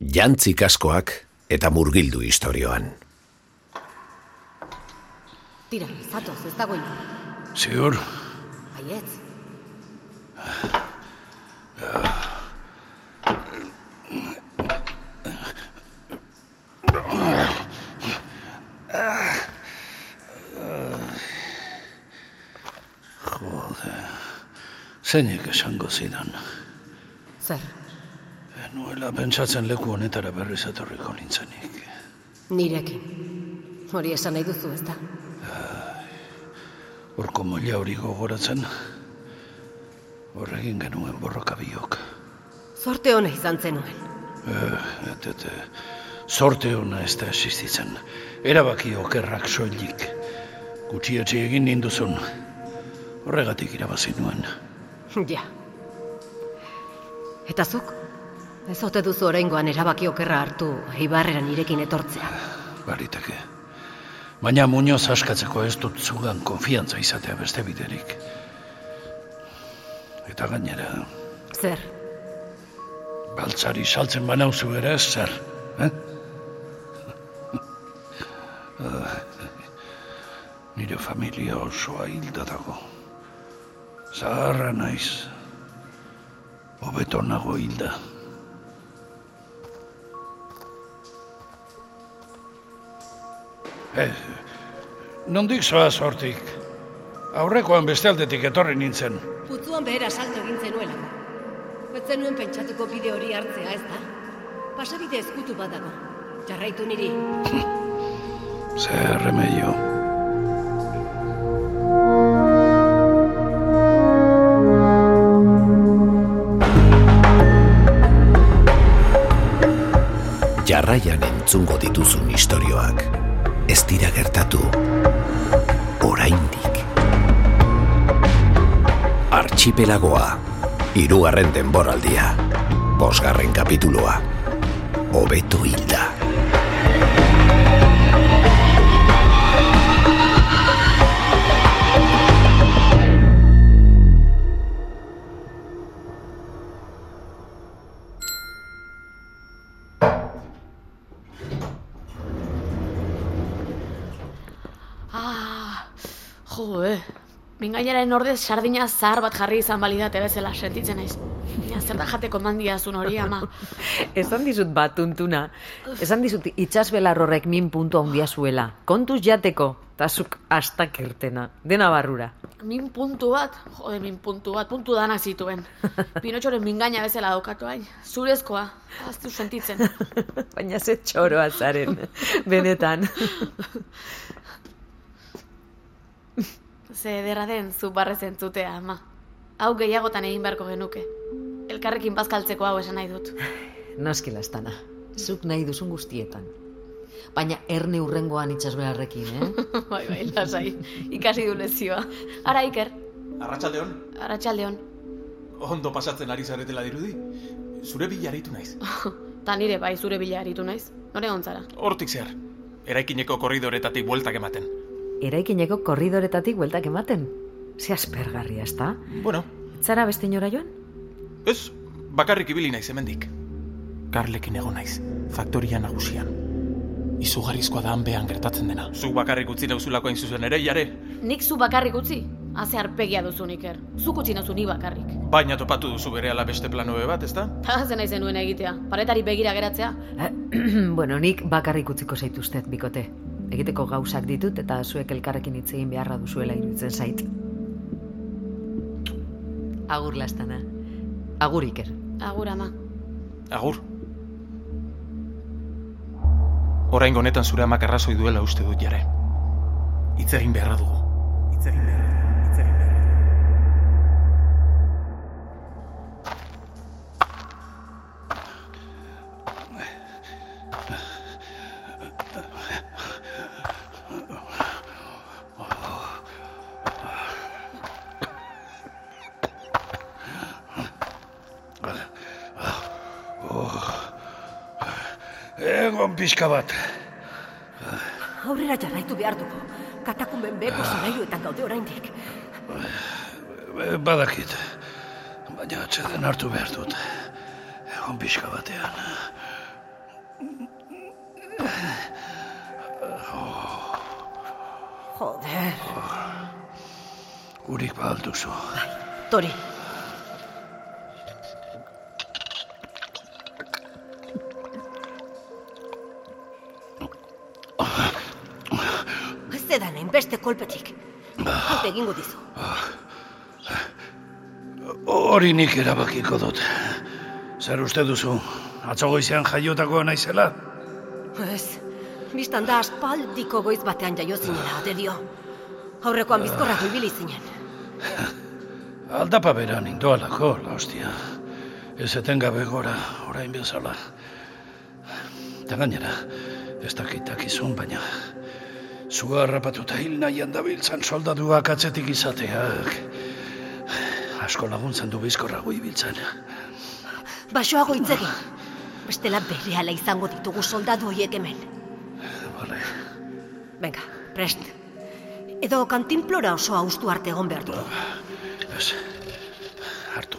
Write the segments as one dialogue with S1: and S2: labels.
S1: Jantzik askoak eta murgildu historioan.
S2: Tira, zatoz, ez dago.
S3: Ziur,
S2: Baietz.
S3: zeinek esango zidan.
S2: Zer,
S3: Nuela pentsatzen leku honetara berriz etorriko nintzenik.
S2: nirekin. Hori esan nahi duzu, ez da?
S3: Horko moila hori gogoratzen. Horregin genuen borroka biok.
S2: Zorte hona izan zenuen.
S3: Eh, et, et, eh, sorte hona ez da existitzen. Erabaki okerrak soilik. Gutxietxe egin ninduzun. Horregatik irabazi nuen.
S2: Ja. Eta zuk? Ez ote duzu oraingoan erabaki okerra hartu, eibarrera nirekin etortzea.
S3: Bariteke. Baina Muñoz askatzeko ez dut zugan konfiantza izatea beste biderik. Eta gainera,
S2: Zer,
S3: baltzari saltzen banauzu ere ez zer, eh? Nire familia osoa hilda dago. Zaharra naiz. Hobeto nago hilda. Eh, nondik zoaz hortik? Aurrekoan beste aldetik etorri nintzen.
S2: putzuan behera salto egin zenuela. Ez zenuen pentsatuko bide hori hartzea, ez da? Pasabide ezkutu badago. Jarraitu niri.
S3: Zer remedio.
S1: Jarraian entzungo dituzun istorioak. Ez dira gertatu. Oraindik. Archipelagoa. Hirugarren denboraldia. Bosgarren kapituloa. Hobeto hilda.
S4: Mingainaren ordez sardina zahar bat jarri izan balidate bezala sentitzen naiz. Ja, zer da jateko mandiazun hori, ama.
S5: Esan dizut bat tuntuna. Esan dizut itxasbelar horrek min puntu handia zuela. Kontuz jateko, eta zuk astak irtena. Dena barrura.
S4: Min puntu bat, jode, min puntu bat, puntu danak zituen. Pinotxoren mingaina bezala daukatu hain. Zurezkoa, aztu sentitzen.
S5: Baina ze txoroa zaren, benetan.
S4: Ze ederra den zu barrez entzutea, ama. Hau gehiagotan egin beharko genuke. Elkarrekin bazkaltzeko hau esan nahi dut.
S5: Noski lastana. Zuk nahi duzun guztietan. Baina erne urrengoan itxasbelarrekin, eh?
S4: bai, bai, lasai. Ikasi du lezioa. Ara, Iker.
S6: Arratsaldeon,
S4: Arratxaldeon.
S6: ondo pasatzen ari zaretela dirudi. Zure bila aritu naiz.
S4: Ta nire bai zure bila aritu naiz. Nore gontzara.
S6: Hortik zehar. Eraikineko korridoretatik bueltak ematen.
S5: Eraikineko korridoretatik bueltak ematen. Ze aspergarria, ezta?
S6: Bueno,
S5: Zara beste inora joan?
S6: ez, bakarrik ibili naiz hemendik. Karlekin egon naiz, faktoria nagusian. Izugarrizkoa da hanbean gertatzen dena. Zuk bakarrik utzi nauzulako hain zuzen ere, jare.
S4: Nik zu bakarrik utzi? Haze arpegia duzu Iker. Zuk utzi nauzu ni bakarrik.
S6: Baina topatu duzu berehala beste planoe bat, ezta?
S4: Ta zen zenuen egitea. Paretari begira geratzea.
S5: Eh, bueno, nik bakarrik utziko zaituztet, bikote. Egiteko gauzak ditut eta zuek elkarrekin hitz egin beharra duzuela iruditzen zait. Agur lastana. Agur Iker.
S4: Agur ama.
S6: Agur. Orain honetan zure amak arrazoi duela uste dut jare. Hitz egin beharra dugu. Hitz egin beharra.
S3: Pixka bat.
S2: Aurrera jarraitu behar dugu. Katakumen beko zelaiuetan gaude oraindik.
S3: Badakit. Baina atxeden hartu behar dut. Egon pixka batean.
S2: Joder,
S3: Urik ba alduzu.
S2: Tori. Hainbeste kolpetik. Haute egingo dizu.
S3: Hori nik erabakiko dut. Zer uste duzu? Atzo goizean jaiotakoa naizela?
S2: Ez, biztan da aspaldiko goiz batean jaio zinela, ate dio. Aurrekoan bizkorra ibili zinen.
S3: Aldapa bera nindoalako, la hostia. Ez etengabe gora, orain bezala. Eta gainera, ez dakitak izun, baina... Zua harrapatuta hil nahian dabiltzan soldaduak atzetik izateak. Asko laguntzen du bizkorrago ibiltzen.
S2: Basoago hitz egin. Bestela berehala izango ditugu soldadu hoiek hemen.
S3: Vale.
S2: Venga, prest. Edo kantinplora oso haustu arte egon behar dugu.
S3: Ez. Hartu.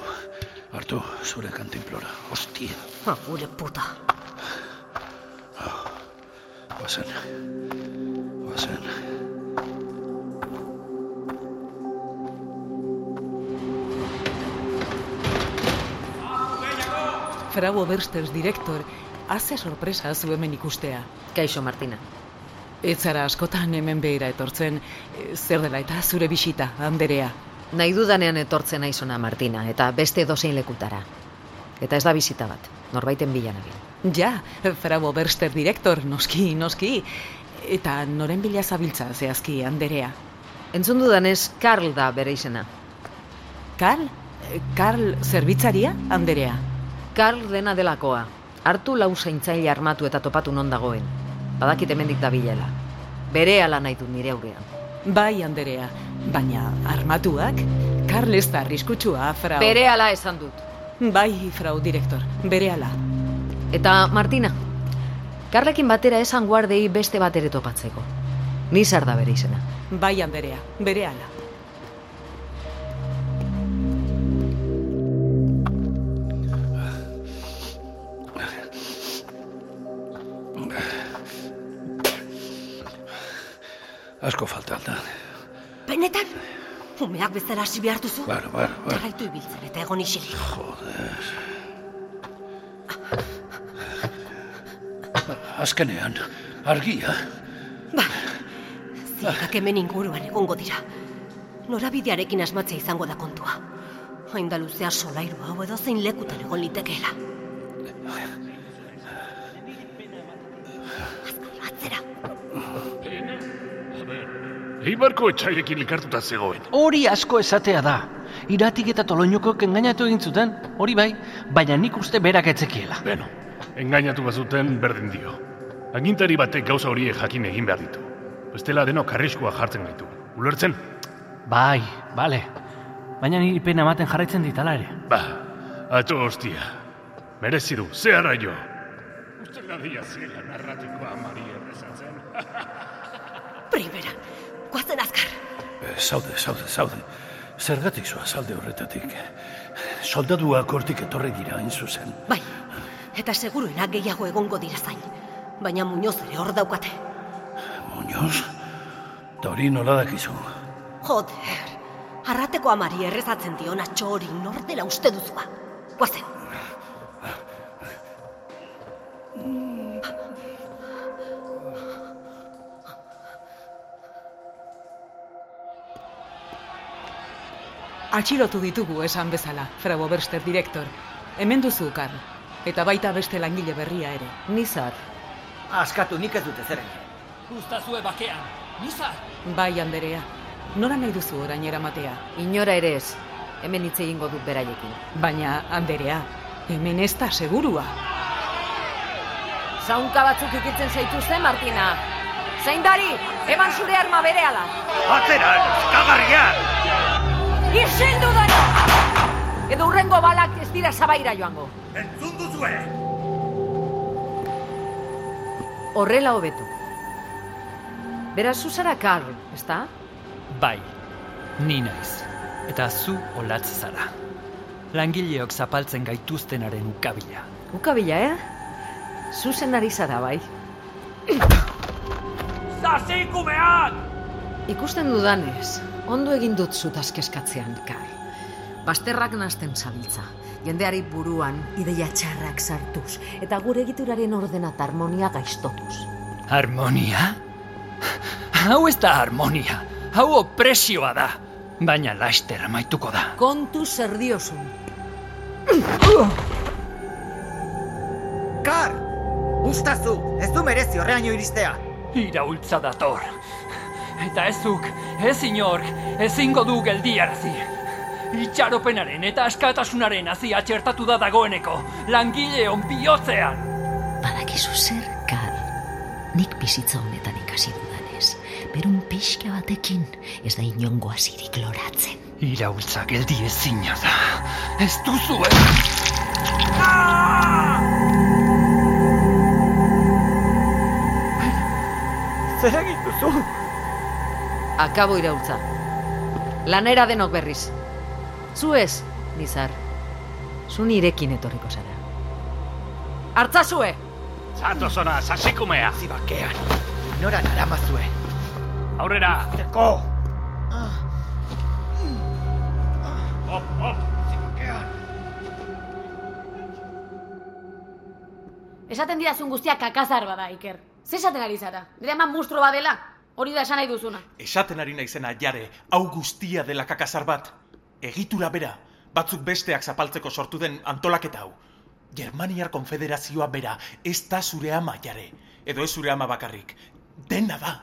S3: Hartu, zure kantinplora. Hostia.
S2: Ah, gure puta.
S3: Bazen. Bazen.
S7: Frau Obersters direktor, haze sorpresa zu hemen ikustea.
S5: Kaixo, Martina.
S7: Ez zara askotan hemen behira etortzen, zer dela eta zure bisita, Anderea.
S5: Nahi dudanean etortzen aizona, Martina, eta beste dozein lekutara. Eta ez da bizita bat, norbaiten bilan nabil.
S7: Ja, Frau Oberster direktor, noski, noski. Eta noren bila zabiltza zehazki, Anderea.
S5: Entzun dudanez, Karl da bere izena.
S7: Karl? Eh, Karl zerbitzaria, Anderea?
S5: Karl dena delakoa. Hartu lau zaintzaile armatu eta topatu non dagoen. Badakit hemendik da bilela. Bere ala nahi dut nire aurrean.
S7: Bai, Anderea. Baina armatuak? Karl ez da arriskutsua, Frau...
S5: Bere ala esan dut.
S7: Bai, Frau direktor, bere ala.
S5: Eta, Martina, Karlekin batera esan guardei beste bat ere topatzeko. Nizar da bere izena.
S7: Bai, Anderea, bere ala.
S3: Asko falta alda.
S2: Benetan? Umeak bezala hasi behar duzu?
S3: Bar, bar, bar.
S2: Jarraitu ibiltzen eta egon isilik.
S3: Joder. Azkenean, argia.
S2: Zirkak hemen inguruan egongo dira. Norabidearekin asmatzea izango da kontua. Hain da luzea solairu hau edo zein lekutan egon litekeela. Atzera,
S8: Eibarko etxairekin elkartuta zegoen.
S9: Hori asko esatea da. Iratik eta toloinokok engainatu egin zuten, hori bai, baina nik uste berak etzekiela.
S8: Beno, engainatu bazuten berdin dio. Agintari batek gauza horiek jakin egin behar ditu. Bestela denok arriskua jartzen gaitu. Ulertzen?
S9: Bai, bale. Baina niri pena ematen jarraitzen ditala ere.
S8: Ba, atzo hostia. Merezi du, ze arraio. Uste nadia zela narratikoa Mari errezatzen.
S2: primera. Guazen azkar.
S3: Eh, Zaude, zaude, zaude. Zergatik zoa zalde horretatik. Soldaduak hortik etorri dira hain zuzen.
S2: Bai, eta seguruena gehiago egongo dira zain. Baina Muñoz ere hor daukate.
S3: Muñoz? Tori nola dakizu.
S2: Joder, arrateko amari errezatzen diona txori nordela uste duzua. Guazen.
S7: Atxilotu ditugu esan bezala, Frau Oberster direktor. Hemen duzu, Karl. Eta baita beste langile berria ere.
S5: Nizar,
S10: Askatu nik ez dute zeren.
S11: Gustazue bakean. Nizar!
S7: Bai, Anderea. Nora nahi duzu orain eramatea?
S5: inora ere ez. Hemen hitz egingo dut beraiekin.
S7: Baina, Anderea, hemen ez da segurua.
S5: Zaunka batzuk ikitzen zaituzte, Martina. Zaindari, eman zure arma berehala.
S8: Atzera, kagarria!
S5: Isildu dara! Edo urrengo balak ez dira zabaira joango.
S8: Entzun duzue!
S5: Horrela hobetu. Beraz, zu zara Karl, ezta?
S9: Bai, ni naiz. Eta zu olatz zara. Langileok zapaltzen gaituztenaren ukabila.
S5: Ukabila, eh? zuzen ari zara bai.
S11: Zazikumeak!
S5: Ikusten dudanez, ondo egin dut zutaz kezkatzean, Karl. Basterrak nazten zabiltza, jendeari buruan ideia txarrak sartuz, eta gure egituraren ordena harmonia gaiztotuz.
S11: Harmonia? Hau ez da harmonia, hau opresioa da. Baina laster amaituko da.
S5: Kontu zer diozun.
S10: Kar! Ustazu, ez du merezi horreaino iristea.
S11: Iraultza dator. Eta ezuk, ez inork, ezingo du geldiarazi. Itxaropenaren eta askatasunaren hazi atxertatu da dagoeneko, langileon bihotzean.
S12: Badakizu zer, Karl, nik bizitza honetan ikasi dudanez, berun pixka batekin ez da inongo azirik loratzen.
S11: Iraultza geldi ezina da. Ez duzu Ah!
S10: Zer egin duzu?
S5: Akabo iraultza. Lanera denok berriz. Zu ez, Nizar. Zu nirekin etorriko zara. Artzazue!
S8: Zatozona, sasikumea!
S10: Zibakean, nora naramazue.
S8: Aurrera!
S10: Teko!
S8: Hop, hop!
S4: Esaten didazun guztia kakazar bada, Iker. Ze esaten ari zara? Nire ama mustro badela? Hori da esan nahi duzuna.
S6: Esaten ari naizena jare, hau guztia dela kakazar bat. Egitura bera, batzuk besteak zapaltzeko sortu den antolaketa hau. Germaniar konfederazioa bera, ez da zure ama jare. Edo ez zure ama bakarrik. Dena da.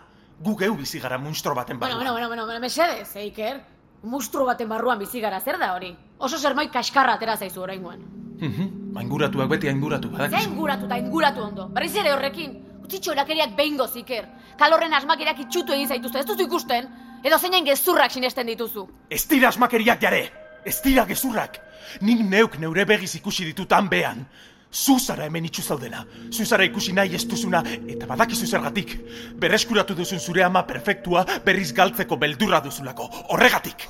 S6: Gu geu bizi gara munstro baten
S4: Bueno,
S6: barruan.
S4: bueno, bueno, bueno, mesedez, eh, Iker. Mustro baten barruan bizi gara, zer da hori? Oso sermoi kaskarra atera zaizu oraingoan.
S6: Mhm, Ainguratuak beti ainguratu,
S4: Ze
S6: badakizu.
S4: inguratu eta inguratu ondo. Berriz ere horrekin. Utzi txorakeriak behingo ziker. Kalorren asmakerak itxutu egin zaituzte, ez duzu ikusten? Edo zeinen gezurrak sinesten dituzu.
S6: Ez dira asmakeriak jare! Ez dira gezurrak! Nik neuk neure begiz ikusi ditut han behan. Zu zara hemen itxu zaudena. Zu zara ikusi nahi ez duzuna, eta badakizu zergatik. Berreskuratu duzun zure ama perfektua berriz galtzeko beldurra duzulako. Horregatik!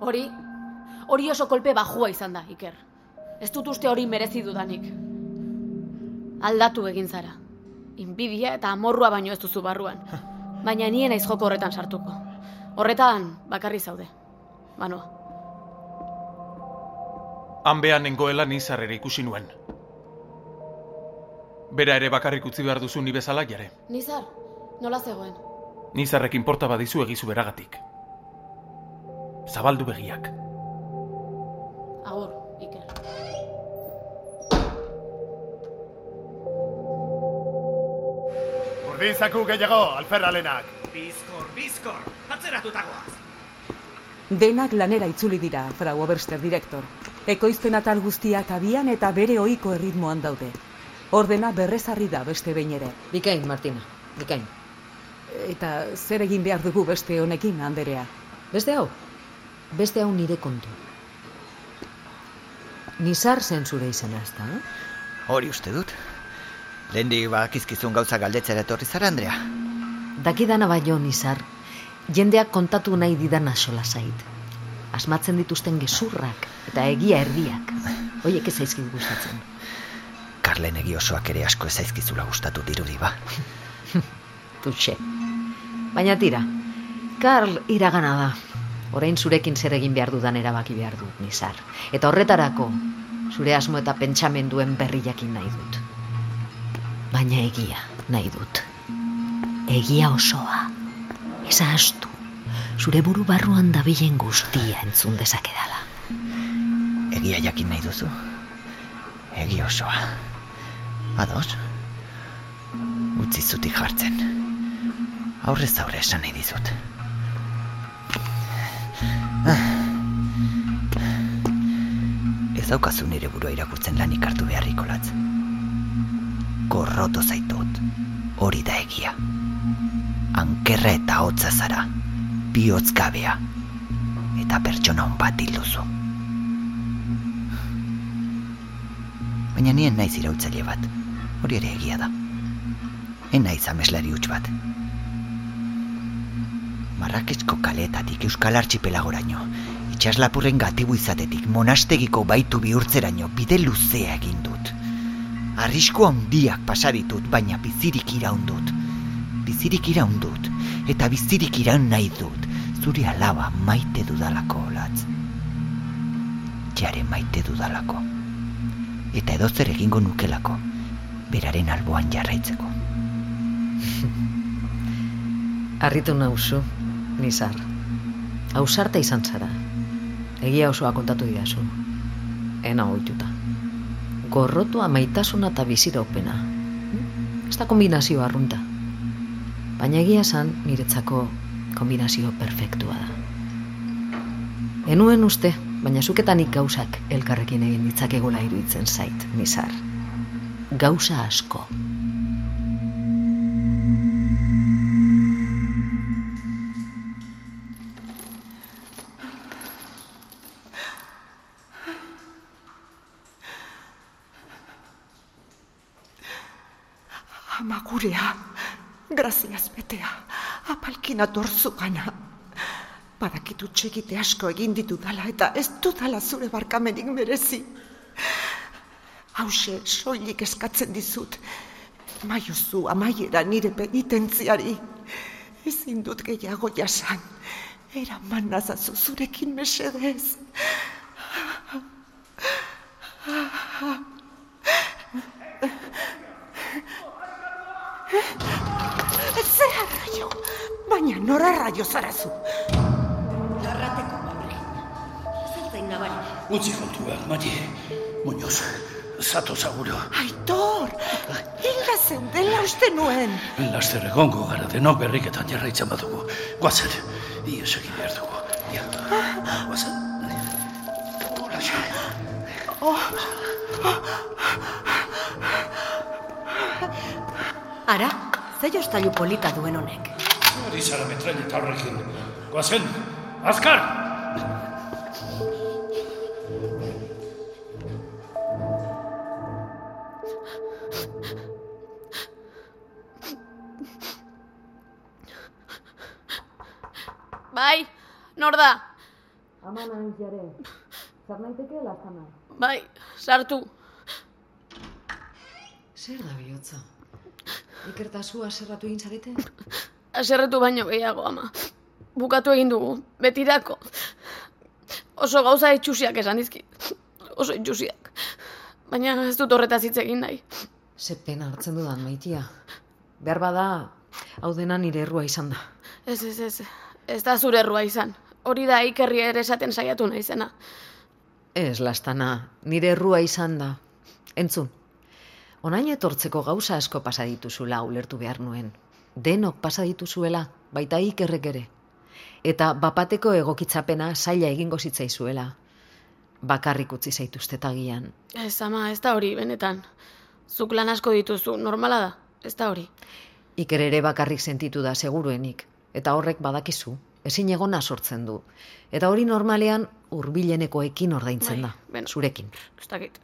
S4: Hori, hori oso kolpe bajua izan da, Iker. Ez dut uste hori merezi dudanik. Aldatu egin zara. Inbidia eta amorrua baino ez duzu barruan. Baina nien naiz joko horretan sartuko. Horretan bakarri zaude. Banoa.
S6: Han behan nengoela nizarrera ikusi nuen. Bera ere bakarrik utzi behar duzu ni bezala jare.
S4: Nizar, nola zegoen?
S6: Nizarrekin porta badizu egizu beragatik. Zabaldu begiak.
S4: Agur, Iker.
S13: Urdin zaku gehiago, alferralenak.
S10: Bizkor, bizkor, atzeratutagoaz.
S7: Denak lanera itzuli dira, Frau Oberster direktor. Ekoizpen atal guztiak abian eta bere ohiko erritmoan daude. Ordena berrezarri da beste behin ere.
S5: Bikain, Martina, bikain.
S7: Eta zer egin behar dugu beste honekin, Anderea?
S5: Beste hau? Beste hau nire kontu. Nizar zen zure izena, ez da?
S10: Hori uste dut. Lehendik bakizkizun gauza galdetzera etorri zara, Andrea.
S5: Dakidana baino, Nizar, jendeak kontatu nahi didana sola zait. Asmatzen dituzten gezurrak eta egia erdiak. Hoiek ez zaizkit gustatzen.
S10: Karlen egi osoak ere asko ez zaizkizula gustatu dirudi ba.
S5: Tutxe. Baina tira, Karl iragana da. Orain zurekin zer egin behar dudan erabaki behar dut, Nizar. Eta horretarako, zure asmo eta pentsamenduen berri jakin nahi dut. Baina egia nahi dut. Egia osoa. Ez astu. Zure buru barruan dabilen guztia entzun dezakedala.
S10: Egia jakin nahi duzu. Egia osoa. Ados? Utzi zutik jartzen. Aurrez aurre esan nahi dizut. Ah. Ez daukazu nire burua irakurtzen lanik hartu beharriko latz. Gorroto zaitut. Hori da egia. Ankerra eta hotza zara. Bihotz. Eta pertsona hon bat duzu. Baina nien naiz irautzaile bat. Hori ere egia da. En naiz ameslari huts bat. Marrakesko kaleetatik Euskal Archipelagoraino, itxaslapurren gatibu izatetik monastegiko baitu bihurtzeraino bide luzea egin dut. Arrisko handiak pasa ditut, baina bizirik iraun dut. Bizirik iraun dut, eta bizirik iraun nahi dut. Zure alaba maite dudalako, latz. Jare maite dudalako. Eta edo zer egingo nukelako, beraren alboan jarraitzeko.
S5: Arritu nauzu, nizar. Ausarta izan zara. Egia osoa kontatu didazu. Ena oituta. Gorrotua maitasuna eta biziraupena. Ez da kombinazio arrunta. Baina egia esan niretzako kombinazio perfektua da. Enuen uste, baina zuketanik gauzak elkarrekin egin ditzakegula iruditzen zait, nizar. Gauza asko.
S14: Apalkin atorzu gana. Badakit utxegite asko egin ditu dala eta ez dudala zure barkamenik merezi. Hauxe, soilik eskatzen dizut. Maiozu amaiera nire penitentziari. Ezin dut gehiago jasan. Eraman nazazu zurekin mesedez. Zer arraio? Baina nora arraio zarazu?
S2: Larrateko babre. Zertzain nabari.
S3: Utzi kontua, Mari. Muñoz, zato zaguro.
S14: Aitor, hilda zeudela uste nuen.
S3: Laster egongo gara denok berriketan jarraitzen badugu. Guazen, ies egin behar dugu. Ja, guazen. Horaxe.
S14: Oh,
S2: Ara, ze jostailu polita duen honek.
S3: Hori zara metraileta horrekin. Guazen, azkar!
S4: Bai, nor da?
S5: Ama naiz jare. Zer naiteke lastana.
S4: Bai, sartu.
S5: Zer da bihotza? Ikertazu aserratu egin zarete?
S4: Aserretu baino gehiago, ama. Bukatu egin dugu, betirako. Oso gauza itxusiak esan dizkit. Oso itxusiak. Baina ez dut horretaz hitz egin nahi.
S5: Ze pena hartzen dudan, maitia. Behar bada, hau dena nire errua izan da.
S4: Ez, ez, ez. Ez da zure errua izan. Hori da ikerri ere esaten saiatu naizena.
S5: Ez, lastana, nire errua izan da. Entzun, onain etortzeko gauza asko pasa dituzula ulertu behar nuen. Denok pasa dituzuela, baita ikerrek ere. Eta bapateko egokitzapena zaila egingo zitzaizuela. Bakarrik utzi zaituzte tagian.
S4: Ez, ama, ez da hori, benetan. Zuk lan asko dituzu, normala da, ez da hori.
S5: Iker ere bakarrik sentitu da seguruenik. Eta horrek badakizu, ezin egona sortzen du. Eta hori normalean hurbilenekoekin ordaintzen
S4: Bai,
S5: da,
S4: beno.
S5: zurekin.
S4: Ez dakit.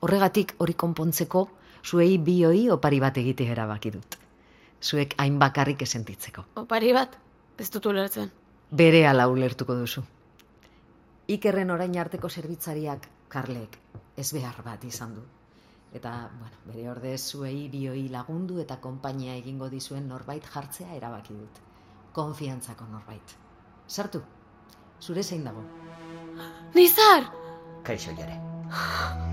S5: Horregatik hori konpontzeko, zuei bioi opari bat egitea erabaki dut. Zuek hain bakarrik esentitzeko.
S4: Opari bat, ez dut ulertzen.
S5: Bere ala ulertuko duzu. Ikerren orain arteko zerbitzariak Karlek ez behar bat izan du. Eta, bueno, bere ordez zuei bioi lagundu eta konpainia egingo dizuen norbait jartzea erabaki dut. Konfiantzako norbait. Sartu, zure zein dago.
S4: Nizar!
S10: Kaixo jare.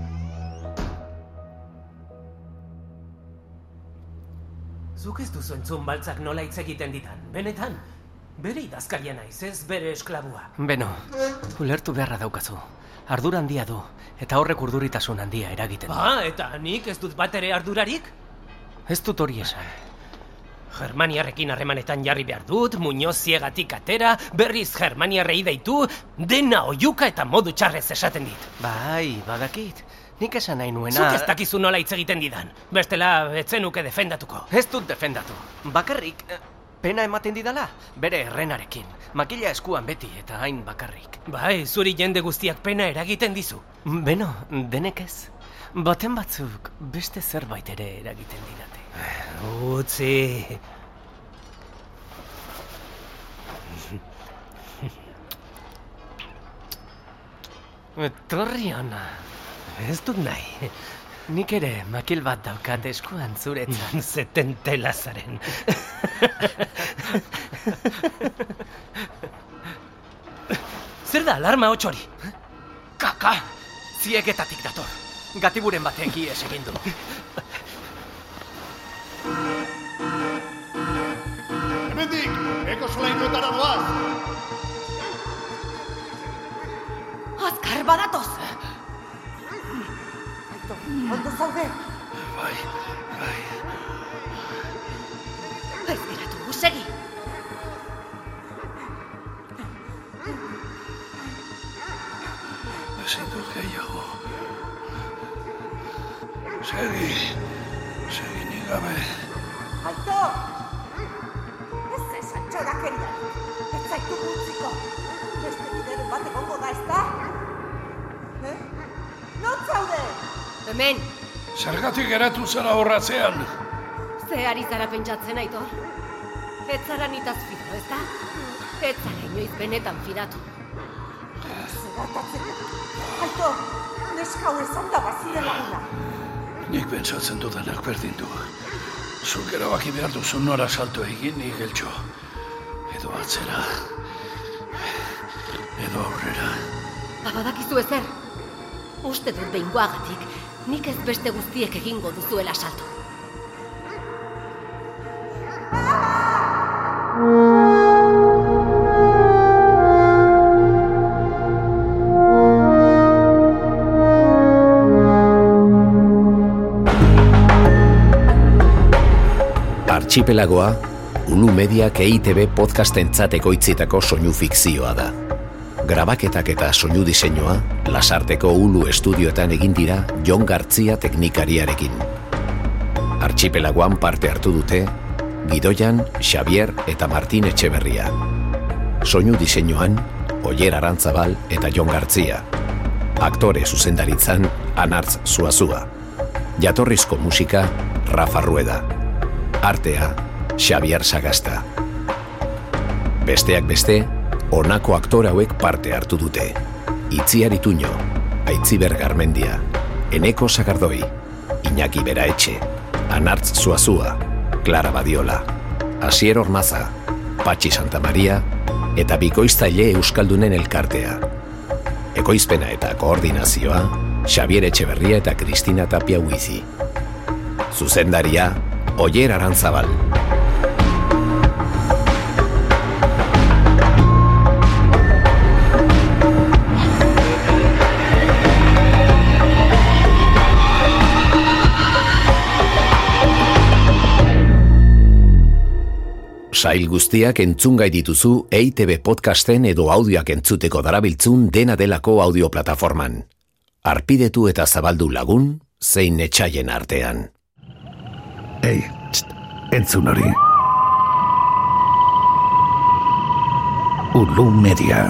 S15: Zuk ez duzu entzun baltzak nola hitz egiten ditan, benetan. Bere idazkaria naiz, ez bere esklabua.
S9: Beno, ulertu beharra daukazu. Ardura handia du, eta horrek urduritasun handia eragiten du.
S15: Ba, eta nik ez dut bat ere ardurarik?
S9: Ez dut hori esan.
S15: Germaniarrekin harremanetan jarri behar dut, Muñoz ziegatik atera, berriz Germaniarrei deitu, dena oiuka eta modu txarrez esaten dit.
S9: Bai, badakit. Nik esan nahi nuena...
S15: Zuk ez dakizu nola hitz egiten didan. Bestela, etzenuke defendatuko.
S9: Ez dut defendatu. Bakarrik, eh, pena ematen didala, bere errenarekin. Makila eskuan beti eta hain bakarrik.
S15: Bai, zuri jende guztiak pena eragiten dizu.
S9: Beno, denek ez. Baten batzuk beste zerbait ere eragiten didate.
S15: Utzi.
S9: Etorri ona.
S15: Ez dut nahi.
S9: Nik ere makil bat daukat eskuan zuretzat.
S15: Zeten telazaren. Zer da alarma hotxori?
S9: Kaka! Ziegetatik dator. Gatiburen batek ies egin du.
S14: Ondo zaude?
S3: Bai, bai.
S2: Ez geratu, segi!
S3: Ezin dut gehiago. Segi, segi ni gabe.
S2: Hemen,
S3: Zergatik geratu zara horratzean.
S2: ze ari zara pentsatzen aitor? Ez zara nitaz fido, ez da? Ez zara inoiz benetan fidatu.
S14: Zeratatzeko. Aito, neska hau esan da bazire laguna.
S3: Nik pentsatzen dudanak berdin du. Zuk erabaki behar duzu nora salto egin ni geltxo. Edo atzera. Edo aurrera.
S2: Babadakizu ezer. Uste dut behingoagatik, nik ez beste guztiek egingo duzuela salto.
S1: Archipelagoa, Ulu Mediak EITB podcastentzat ekoitzitako soinu fikzioa da. Grabaketak eta soinu diseinua Lasarteko Ulu estudioetan egin dira Jon Gartzia teknikariarekin. Archipelagoan parte hartu dute Gidoian, Xavier eta Martin Etxeberria. Soinu diseinuan Oier Arantzabal eta Jon Gartzia. Aktore zuzendaritzan Anartz Zuazua. Jatorrizko musika Rafa Rueda. Artea Xavier Sagasta. Besteak beste, honako aktore hauek parte hartu dute. Itziar Ituño, Aitziber Garmendia, Eneko Sagardoi, Iñaki Beraetxe, Anartz Zuazua, Clara Badiola, Asier Ormaza, Patxi Santa Maria eta Bikoiztaile Euskaldunen elkartea. Ekoizpena eta koordinazioa, Xavier Etxeberria eta Kristina Tapia Huizi. Zuzendaria, Oier Arantzabal. Sail guztiak entzungai dituzu EITB podcasten edo audioak entzuteko darabiltzun dena delako audioplatforman. Arpidetu eta zabaldu lagun, zein etxaien artean.
S3: Ei, entzun hori. Ulu Media.